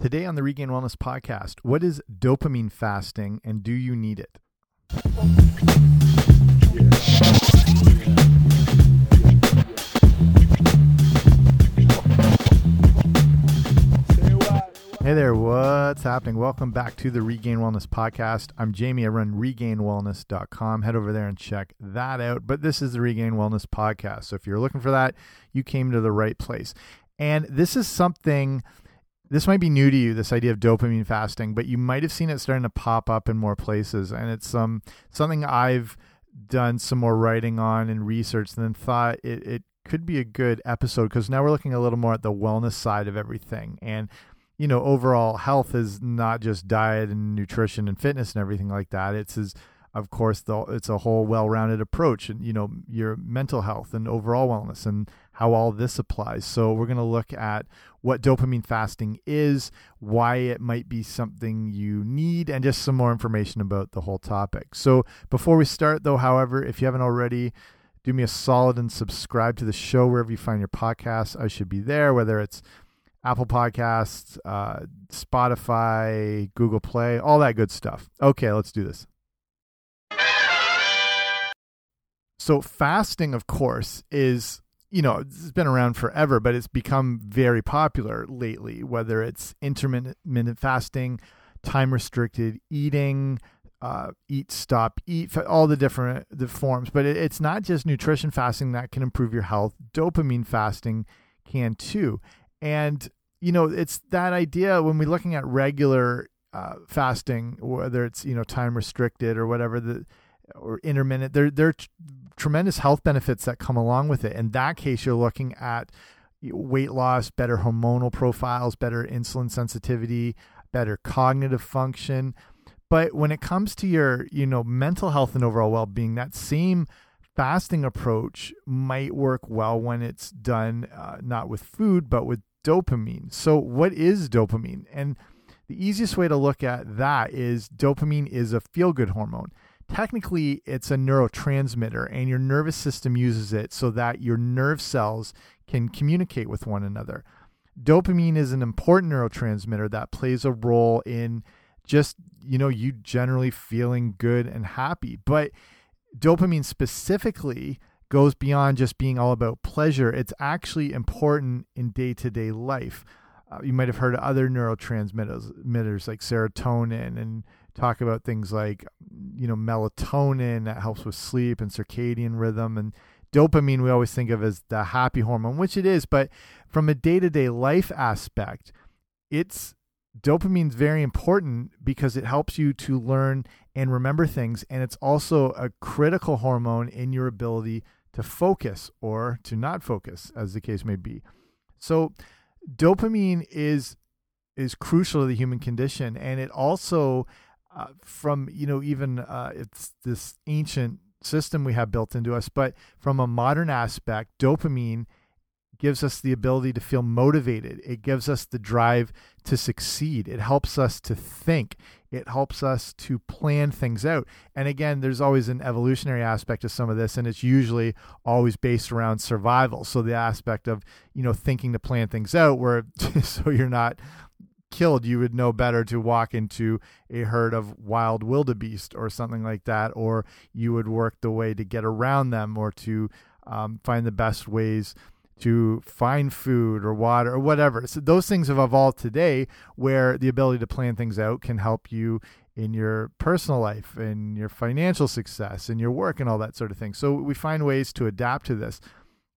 Today on the Regained Wellness podcast, what is dopamine fasting and do you need it? Hey there, what's happening? Welcome back to the Regained Wellness podcast. I'm Jamie. I run regainedwellness.com. Head over there and check that out. But this is the Regained Wellness podcast. So if you're looking for that, you came to the right place. And this is something this might be new to you, this idea of dopamine fasting, but you might have seen it starting to pop up in more places. And it's um, something I've done some more writing on and research and then thought it, it could be a good episode because now we're looking a little more at the wellness side of everything. And, you know, overall health is not just diet and nutrition and fitness and everything like that. It's as of course, the, it's a whole well-rounded approach, and you know your mental health and overall wellness, and how all this applies. So we're going to look at what dopamine fasting is, why it might be something you need, and just some more information about the whole topic. So before we start, though, however, if you haven't already, do me a solid and subscribe to the show wherever you find your podcasts. I should be there, whether it's Apple Podcasts, uh, Spotify, Google Play, all that good stuff. Okay, let's do this. So fasting, of course, is you know it's been around forever, but it's become very popular lately. Whether it's intermittent fasting, time restricted eating, uh, eat, stop, eat, all the different the forms. But it, it's not just nutrition fasting that can improve your health. Dopamine fasting can too, and you know it's that idea when we're looking at regular uh, fasting, whether it's you know time restricted or whatever the or intermittent. There, there are tremendous health benefits that come along with it. In that case, you're looking at weight loss, better hormonal profiles, better insulin sensitivity, better cognitive function. But when it comes to your, you know, mental health and overall well-being, that same fasting approach might work well when it's done uh, not with food but with dopamine. So, what is dopamine? And the easiest way to look at that is dopamine is a feel-good hormone technically it's a neurotransmitter and your nervous system uses it so that your nerve cells can communicate with one another. Dopamine is an important neurotransmitter that plays a role in just, you know, you generally feeling good and happy. But dopamine specifically goes beyond just being all about pleasure. It's actually important in day-to-day life. Uh, you might have heard of other neurotransmitters like serotonin and talk about things like you know melatonin that helps with sleep and circadian rhythm and dopamine we always think of as the happy hormone which it is but from a day-to-day -day life aspect it's dopamine's very important because it helps you to learn and remember things and it's also a critical hormone in your ability to focus or to not focus as the case may be. So dopamine is is crucial to the human condition and it also uh, from you know even uh, it's this ancient system we have built into us, but from a modern aspect, dopamine gives us the ability to feel motivated. It gives us the drive to succeed. It helps us to think. It helps us to plan things out. And again, there's always an evolutionary aspect to some of this, and it's usually always based around survival. So the aspect of, you know, thinking to plan things out where so you're not killed, you would know better to walk into a herd of wild wildebeest or something like that, or you would work the way to get around them or to um, find the best ways to find food or water or whatever. So those things have evolved today where the ability to plan things out can help you in your personal life and your financial success and your work and all that sort of thing. So we find ways to adapt to this.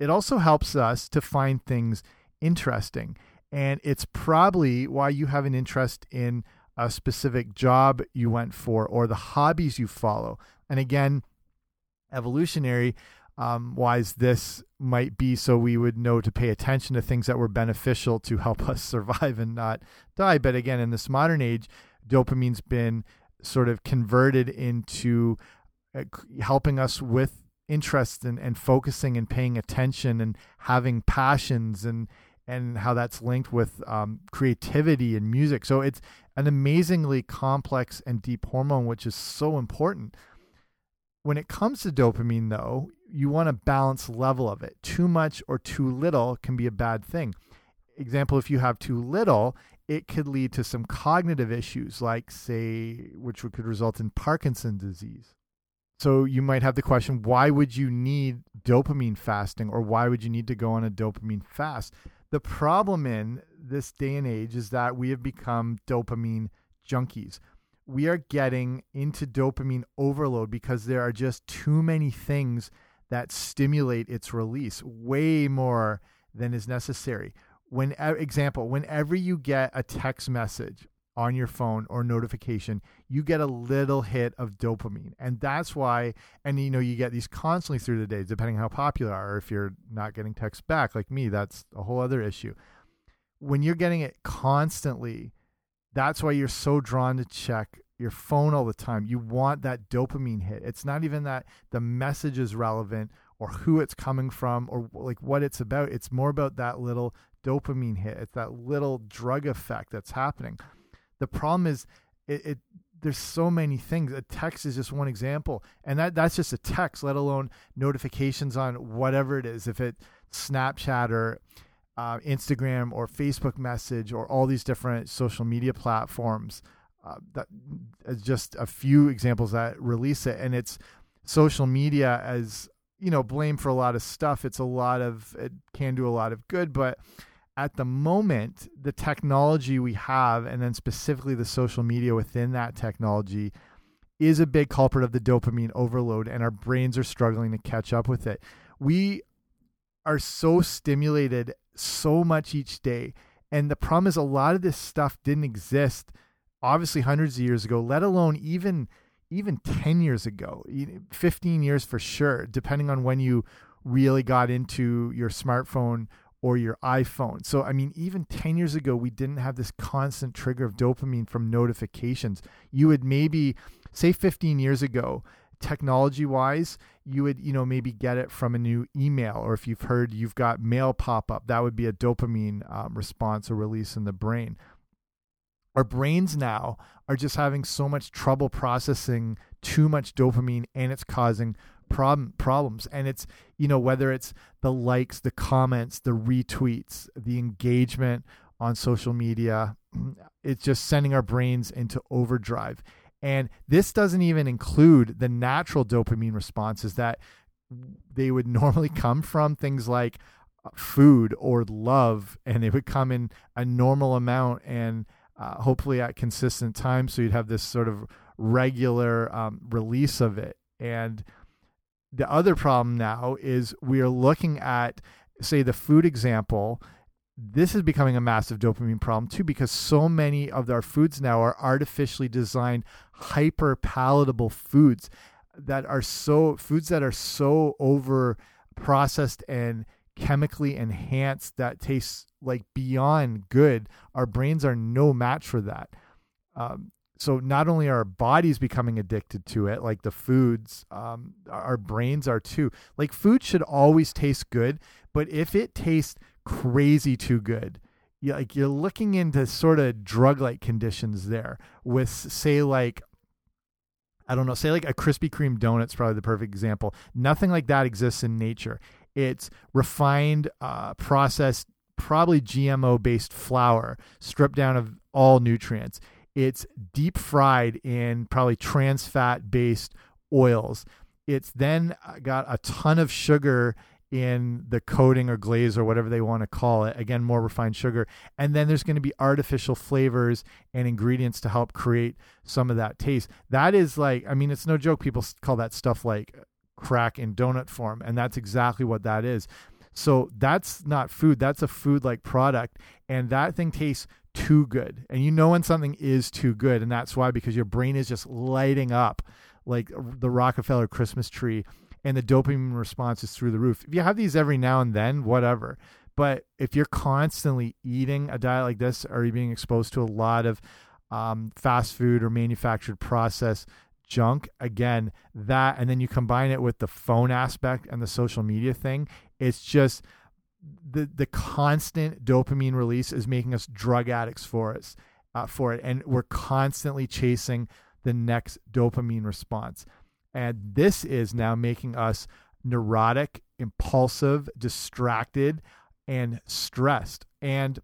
It also helps us to find things interesting and it's probably why you have an interest in a specific job you went for or the hobbies you follow. And again, evolutionary um, wise, this might be so we would know to pay attention to things that were beneficial to help us survive and not die. But again, in this modern age, dopamine's been sort of converted into uh, helping us with interest and, and focusing and paying attention and having passions and and how that's linked with um, creativity and music. So it's an amazingly complex and deep hormone, which is so important. When it comes to dopamine, though, you want a balanced level of it. Too much or too little can be a bad thing. Example, if you have too little, it could lead to some cognitive issues, like, say, which could result in Parkinson's disease. So you might have the question why would you need dopamine fasting or why would you need to go on a dopamine fast? The problem in this day and age is that we have become dopamine junkies. We are getting into dopamine overload because there are just too many things that stimulate its release, way more than is necessary. When example, whenever you get a text message on your phone or notification, you get a little hit of dopamine. And that's why, and you know, you get these constantly through the day, depending how popular are. If you're not getting texts back like me, that's a whole other issue. When you're getting it constantly, that's why you're so drawn to check your phone all the time. You want that dopamine hit. It's not even that the message is relevant or who it's coming from or like what it's about. It's more about that little dopamine hit. It's that little drug effect that's happening. The problem is it, it there's so many things. A text is just one example, and that that's just a text, let alone notifications on whatever it is. If it Snapchat or uh, Instagram or Facebook message or all these different social media platforms. Uh, that is just a few examples that release it, and it's social media as you know blame for a lot of stuff. It's a lot of it can do a lot of good, but at the moment, the technology we have, and then specifically the social media within that technology, is a big culprit of the dopamine overload, and our brains are struggling to catch up with it. We are so stimulated so much each day. And the problem is, a lot of this stuff didn't exist, obviously, hundreds of years ago, let alone even even 10 years ago, 15 years for sure, depending on when you really got into your smartphone or your iPhone. So, I mean, even 10 years ago, we didn't have this constant trigger of dopamine from notifications. You would maybe, say, 15 years ago, technology wise, you would, you know, maybe get it from a new email, or if you've heard you've got mail pop up, that would be a dopamine um, response or release in the brain. Our brains now are just having so much trouble processing too much dopamine, and it's causing problem problems. And it's you know whether it's the likes the comments the retweets the engagement on social media it's just sending our brains into overdrive. And this doesn't even include the natural dopamine responses that they would normally come from things like uh, food or love and they would come in a normal amount and uh, hopefully at consistent times so you'd have this sort of regular um, release of it. And the other problem now is we are looking at, say, the food example. This is becoming a massive dopamine problem too because so many of our foods now are artificially designed, hyper palatable foods that are so foods that are so over processed and chemically enhanced that tastes like beyond good. Our brains are no match for that. Um, so not only are our bodies becoming addicted to it like the foods um, our brains are too like food should always taste good but if it tastes crazy too good you, like you're looking into sort of drug like conditions there with say like I don't know, say like a Krispy Kreme donut's probably the perfect example. Nothing like that exists in nature. It's refined, uh, processed, probably GMO based flour, stripped down of all nutrients. It's deep fried in probably trans fat based oils. It's then uh, got a ton of sugar in the coating or glaze or whatever they want to call it. Again, more refined sugar. And then there's going to be artificial flavors and ingredients to help create some of that taste. That is like, I mean, it's no joke. People call that stuff like crack in donut form. And that's exactly what that is. So that's not food. That's a food like product. And that thing tastes too good. And you know when something is too good. And that's why, because your brain is just lighting up like the Rockefeller Christmas tree and the dopamine response is through the roof. If you have these every now and then, whatever. But if you're constantly eating a diet like this, or you're being exposed to a lot of um, fast food or manufactured process junk, again, that, and then you combine it with the phone aspect and the social media thing, it's just the the constant dopamine release is making us drug addicts for us uh, for it, and we're constantly chasing the next dopamine response, and this is now making us neurotic, impulsive, distracted, and stressed. And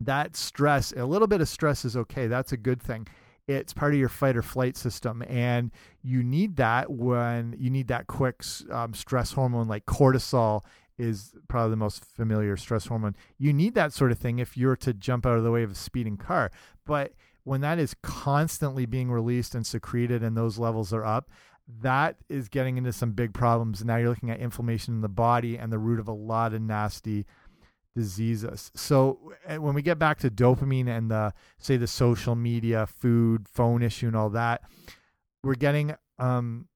that stress, a little bit of stress is okay. That's a good thing. It's part of your fight or flight system, and you need that when you need that quick um, stress hormone like cortisol is probably the most familiar stress hormone. You need that sort of thing if you're to jump out of the way of a speeding car. But when that is constantly being released and secreted and those levels are up, that is getting into some big problems. And now you're looking at inflammation in the body and the root of a lot of nasty diseases. So eh, when we get back to dopamine and the say the social media, food, phone issue, and all that, we're getting um,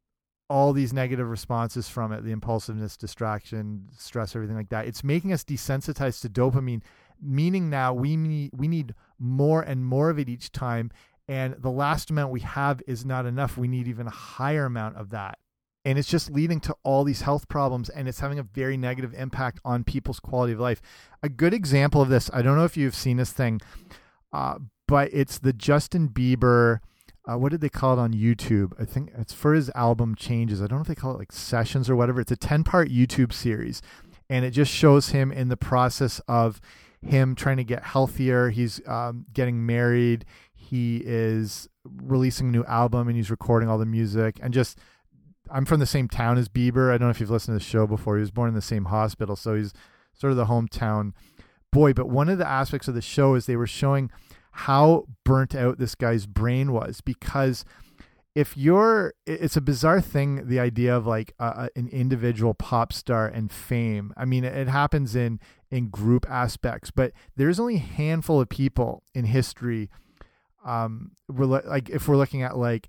all these negative responses from it the impulsiveness, distraction, stress, everything like that. It's making us desensitized to dopamine, meaning now we need, we need more and more of it each time. And the last amount we have is not enough. We need even a higher amount of that. And it's just leading to all these health problems and it's having a very negative impact on people's quality of life. A good example of this, I don't know if you've seen this thing, uh, but it's the Justin Bieber uh, what did they call it on YouTube? I think it's for his album Changes. I don't know if they call it like sessions or whatever. It's a 10 part YouTube series, and it just shows him in the process of him trying to get healthier. He's um, getting married. He is releasing a new album and he's recording all the music and just. I'm from the same town as Bieber. I don't know if you've listened to the show before. He was born in the same hospital, so he's sort of the hometown boy. But one of the aspects of the show is they were showing how burnt out this guy's brain was because if you're it's a bizarre thing the idea of like an individual pop star and fame. I mean it happens in in group aspects but there's only a handful of people in history um we're like if we're looking at like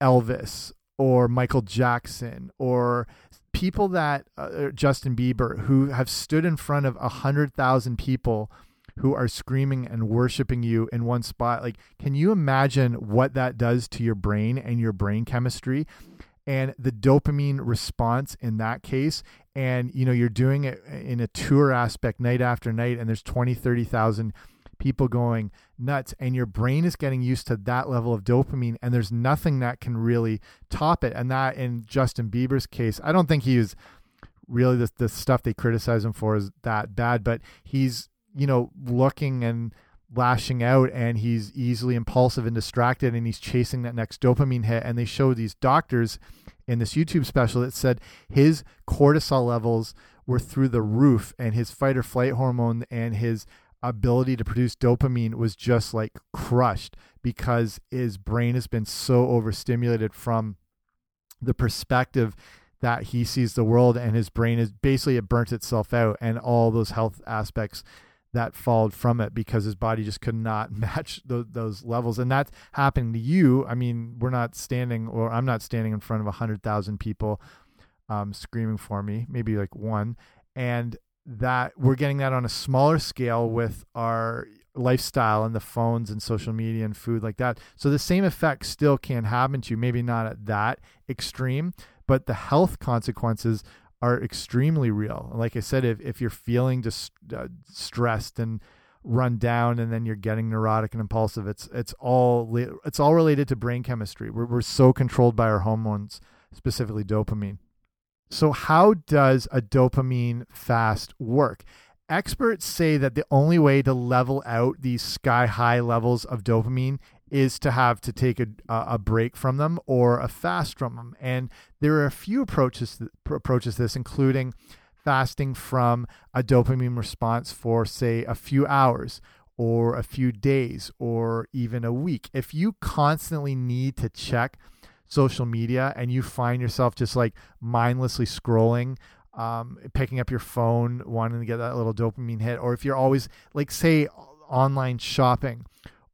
elvis or michael jackson or people that uh, justin bieber who have stood in front of a hundred thousand people who are screaming and worshiping you in one spot. Like, can you imagine what that does to your brain and your brain chemistry? And the dopamine response in that case, and you know, you're doing it in a tour aspect night after night, and there's 20, 30,000 people going nuts, and your brain is getting used to that level of dopamine, and there's nothing that can really top it. And that, in Justin Bieber's case, I don't think he was really the, the stuff they criticize him for is that bad, but he's you know, looking and lashing out and he's easily impulsive and distracted and he's chasing that next dopamine hit. And they show these doctors in this YouTube special that said his cortisol levels were through the roof and his fight or flight hormone and his ability to produce dopamine was just like crushed because his brain has been so overstimulated from the perspective that he sees the world and his brain is basically it burnt itself out and all those health aspects that followed from it because his body just could not match th those levels. And that's happening to you. I mean, we're not standing, or I'm not standing in front of a 100,000 people um, screaming for me, maybe like one. And that we're getting that on a smaller scale with our lifestyle and the phones and social media and food like that. So the same effect still can happen to you, maybe not at that extreme, but the health consequences are extremely real. Like I said, if, if you're feeling just uh, stressed and run down and then you're getting neurotic and impulsive, it's it's all it's all related to brain chemistry. We're we're so controlled by our hormones, specifically dopamine. So how does a dopamine fast work? Experts say that the only way to level out these sky high levels of dopamine is to have to take a, a break from them or a fast from them. And there are a few approaches approaches this, including fasting from a dopamine response for say a few hours or a few days or even a week. If you constantly need to check social media and you find yourself just like mindlessly scrolling um, picking up your phone wanting to get that little dopamine hit or if you're always like say online shopping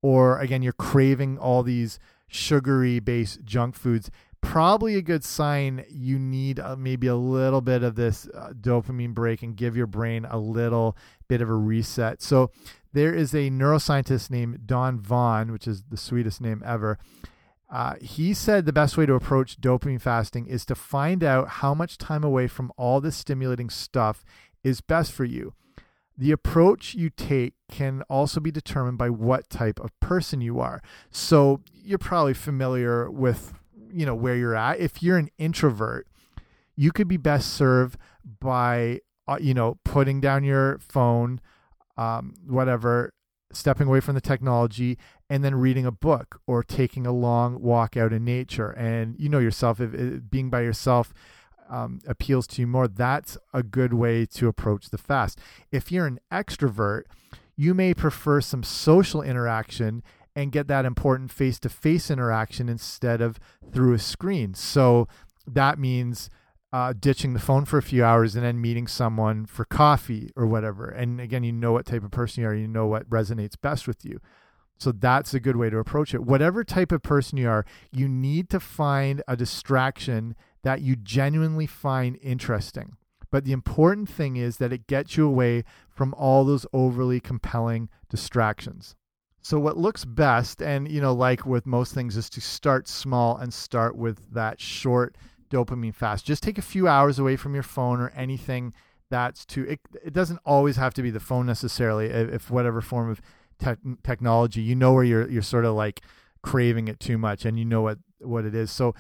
or again you're craving all these sugary based junk foods probably a good sign you need uh, maybe a little bit of this uh, dopamine break and give your brain a little bit of a reset. So there is a neuroscientist named don vaughn which is the sweetest name ever. Uh, he said the best way to approach dopamine fasting is to find out how much time away from all this stimulating stuff is best for you the approach you take can also be determined by what type of person you are. So you're probably familiar with, you know, where you're at. If you're an introvert, you could be best served by, uh, you know, putting down your phone, um, whatever, stepping away from the technology and then reading a book or taking a long walk out in nature and you know yourself if, if being by yourself um, appeals to you more that's a good way to approach the fast if you're an extrovert you may prefer some social interaction and get that important face-to-face interaction instead of through a screen so that means uh, ditching the phone for a few hours and then meeting someone for coffee or whatever. And again, you know what type of person you are, you know what resonates best with you. So that's a good way to approach it. Whatever type of person you are, you need to find a distraction that you genuinely find interesting. But the important thing is that it gets you away from all those overly compelling distractions. So what looks best and you know like with most things is to start small and start with that short dopamine fast. Just take a few hours away from your phone or anything that's to it, it doesn't always have to be the phone necessarily if whatever form of te technology you know where you're you're sort of like craving it too much and you know what what it is so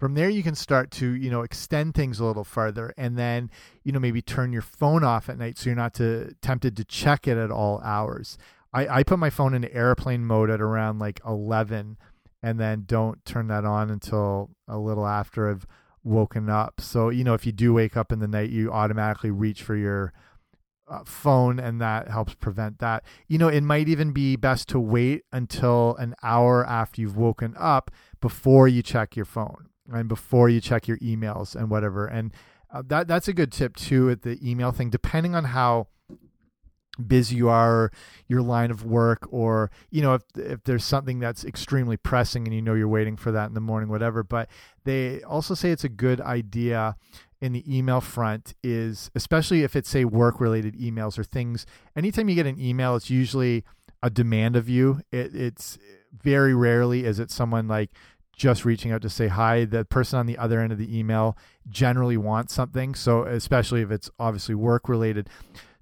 from there you can start to you know extend things a little further and then you know maybe turn your phone off at night so you're not to, tempted to check it at all hours I, I put my phone into airplane mode at around like 11 and then don't turn that on until a little after I've woken up. So, you know, if you do wake up in the night, you automatically reach for your uh, phone and that helps prevent that. You know, it might even be best to wait until an hour after you've woken up before you check your phone and before you check your emails and whatever. And uh, that that's a good tip too at the email thing depending on how busy you are your line of work or you know if if there's something that's extremely pressing and you know you're waiting for that in the morning whatever but they also say it's a good idea in the email front is especially if it's say work related emails or things anytime you get an email it's usually a demand of you it, it's very rarely is it someone like just reaching out to say hi. The person on the other end of the email generally wants something so especially if it's obviously work related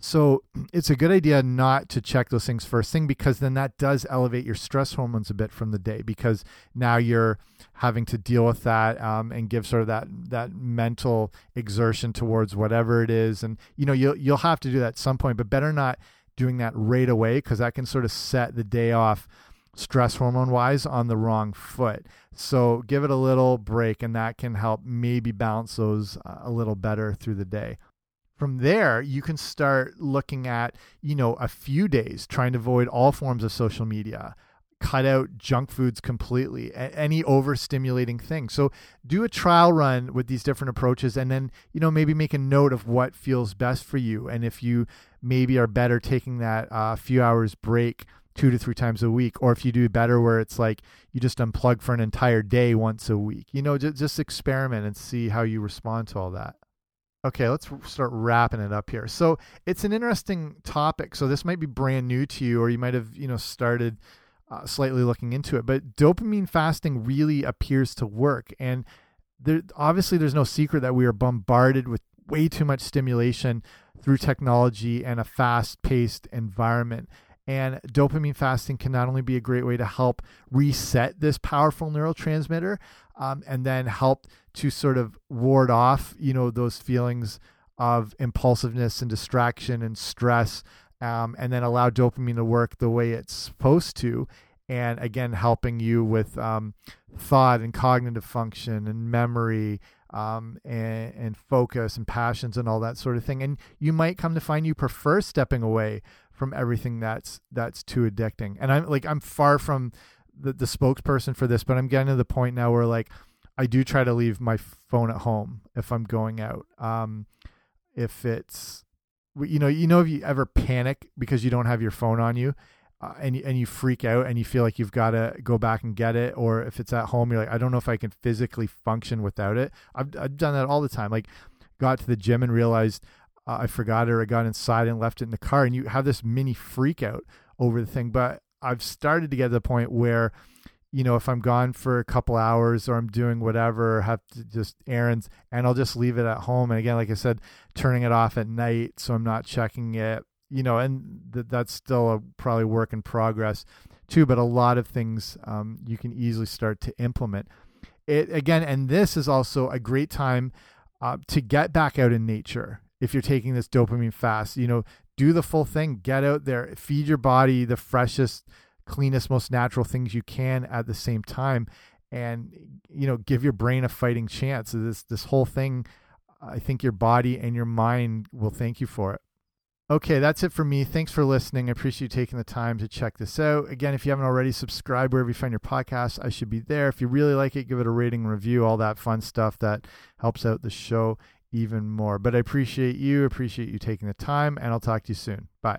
so it's a good idea not to check those things first thing because then that does elevate your stress hormones a bit from the day because now you're having to deal with that um, and give sort of that that mental exertion towards whatever it is. And you know you'll you'll have to do that at some point but better not doing that right away because that can sort of set the day off stress hormone wise on the wrong foot. So give it a little break and that can help maybe balance those uh, a little better through the day. From there you can start looking at you know a few days trying to avoid all forms of social media cut out junk foods completely any overstimulating thing so do a trial run with these different approaches and then you know maybe make a note of what feels best for you. And if you maybe are better taking that uh, few hours break two to three times a week or if you do better where it's like you just unplug for an entire day once a week you know just, just experiment and see how you respond to all that Okay, let's start wrapping it up here. So it's an interesting topic. So this might be brand new to you, or you might have you know started uh, slightly looking into it. But dopamine fasting really appears to work, and there obviously there's no secret that we are bombarded with way too much stimulation through technology and a fast-paced environment. And dopamine fasting can not only be a great way to help reset this powerful neurotransmitter um, and then help to sort of ward off, you know, those feelings of impulsiveness and distraction and stress, um, and then allow dopamine to work the way it's supposed to. And again, helping you with um, thought and cognitive function and memory um, and, and focus and passions and all that sort of thing. And you might come to find you prefer stepping away from everything that's that's too addicting. And I'm like I'm far from the the spokesperson for this, but I'm getting to the point now where like I do try to leave my phone at home if I'm going out. Um, if it's you know you know if you ever panic because you don't have your phone on you. Uh, and and you freak out and you feel like you've got to go back and get it or if it's at home you're like I don't know if I can physically function without it I've I've done that all the time like got to the gym and realized uh, I forgot it or I got inside and left it in the car. And you have this mini freak out over the thing. But I've started to get to the point where, you know, if I'm gone for a couple hours or I'm doing whatever, have to just errands, and I'll just leave it at home. And again, like I said, turning it off at night so I'm not checking it, you know, and th that's still a probably work in progress too. But a lot of things um, you can easily start to implement. It again, and this is also a great time uh, to get back out in nature if you're taking this dopamine fast, you know, do the full thing. Get out there, feed your body the freshest, cleanest, most natural things you can at the same time, and you know, give your brain a fighting chance. This this whole thing, I think your body and your mind will thank you for it. Okay, that's it for me. Thanks for listening. I appreciate you taking the time to check this out. Again, if you haven't already, subscribe wherever you find your podcast. I should be there. If you really like it, give it a rating, review, all that fun stuff that helps out the show even more. But I appreciate you, appreciate you taking the time, and I'll talk to you soon. Bye.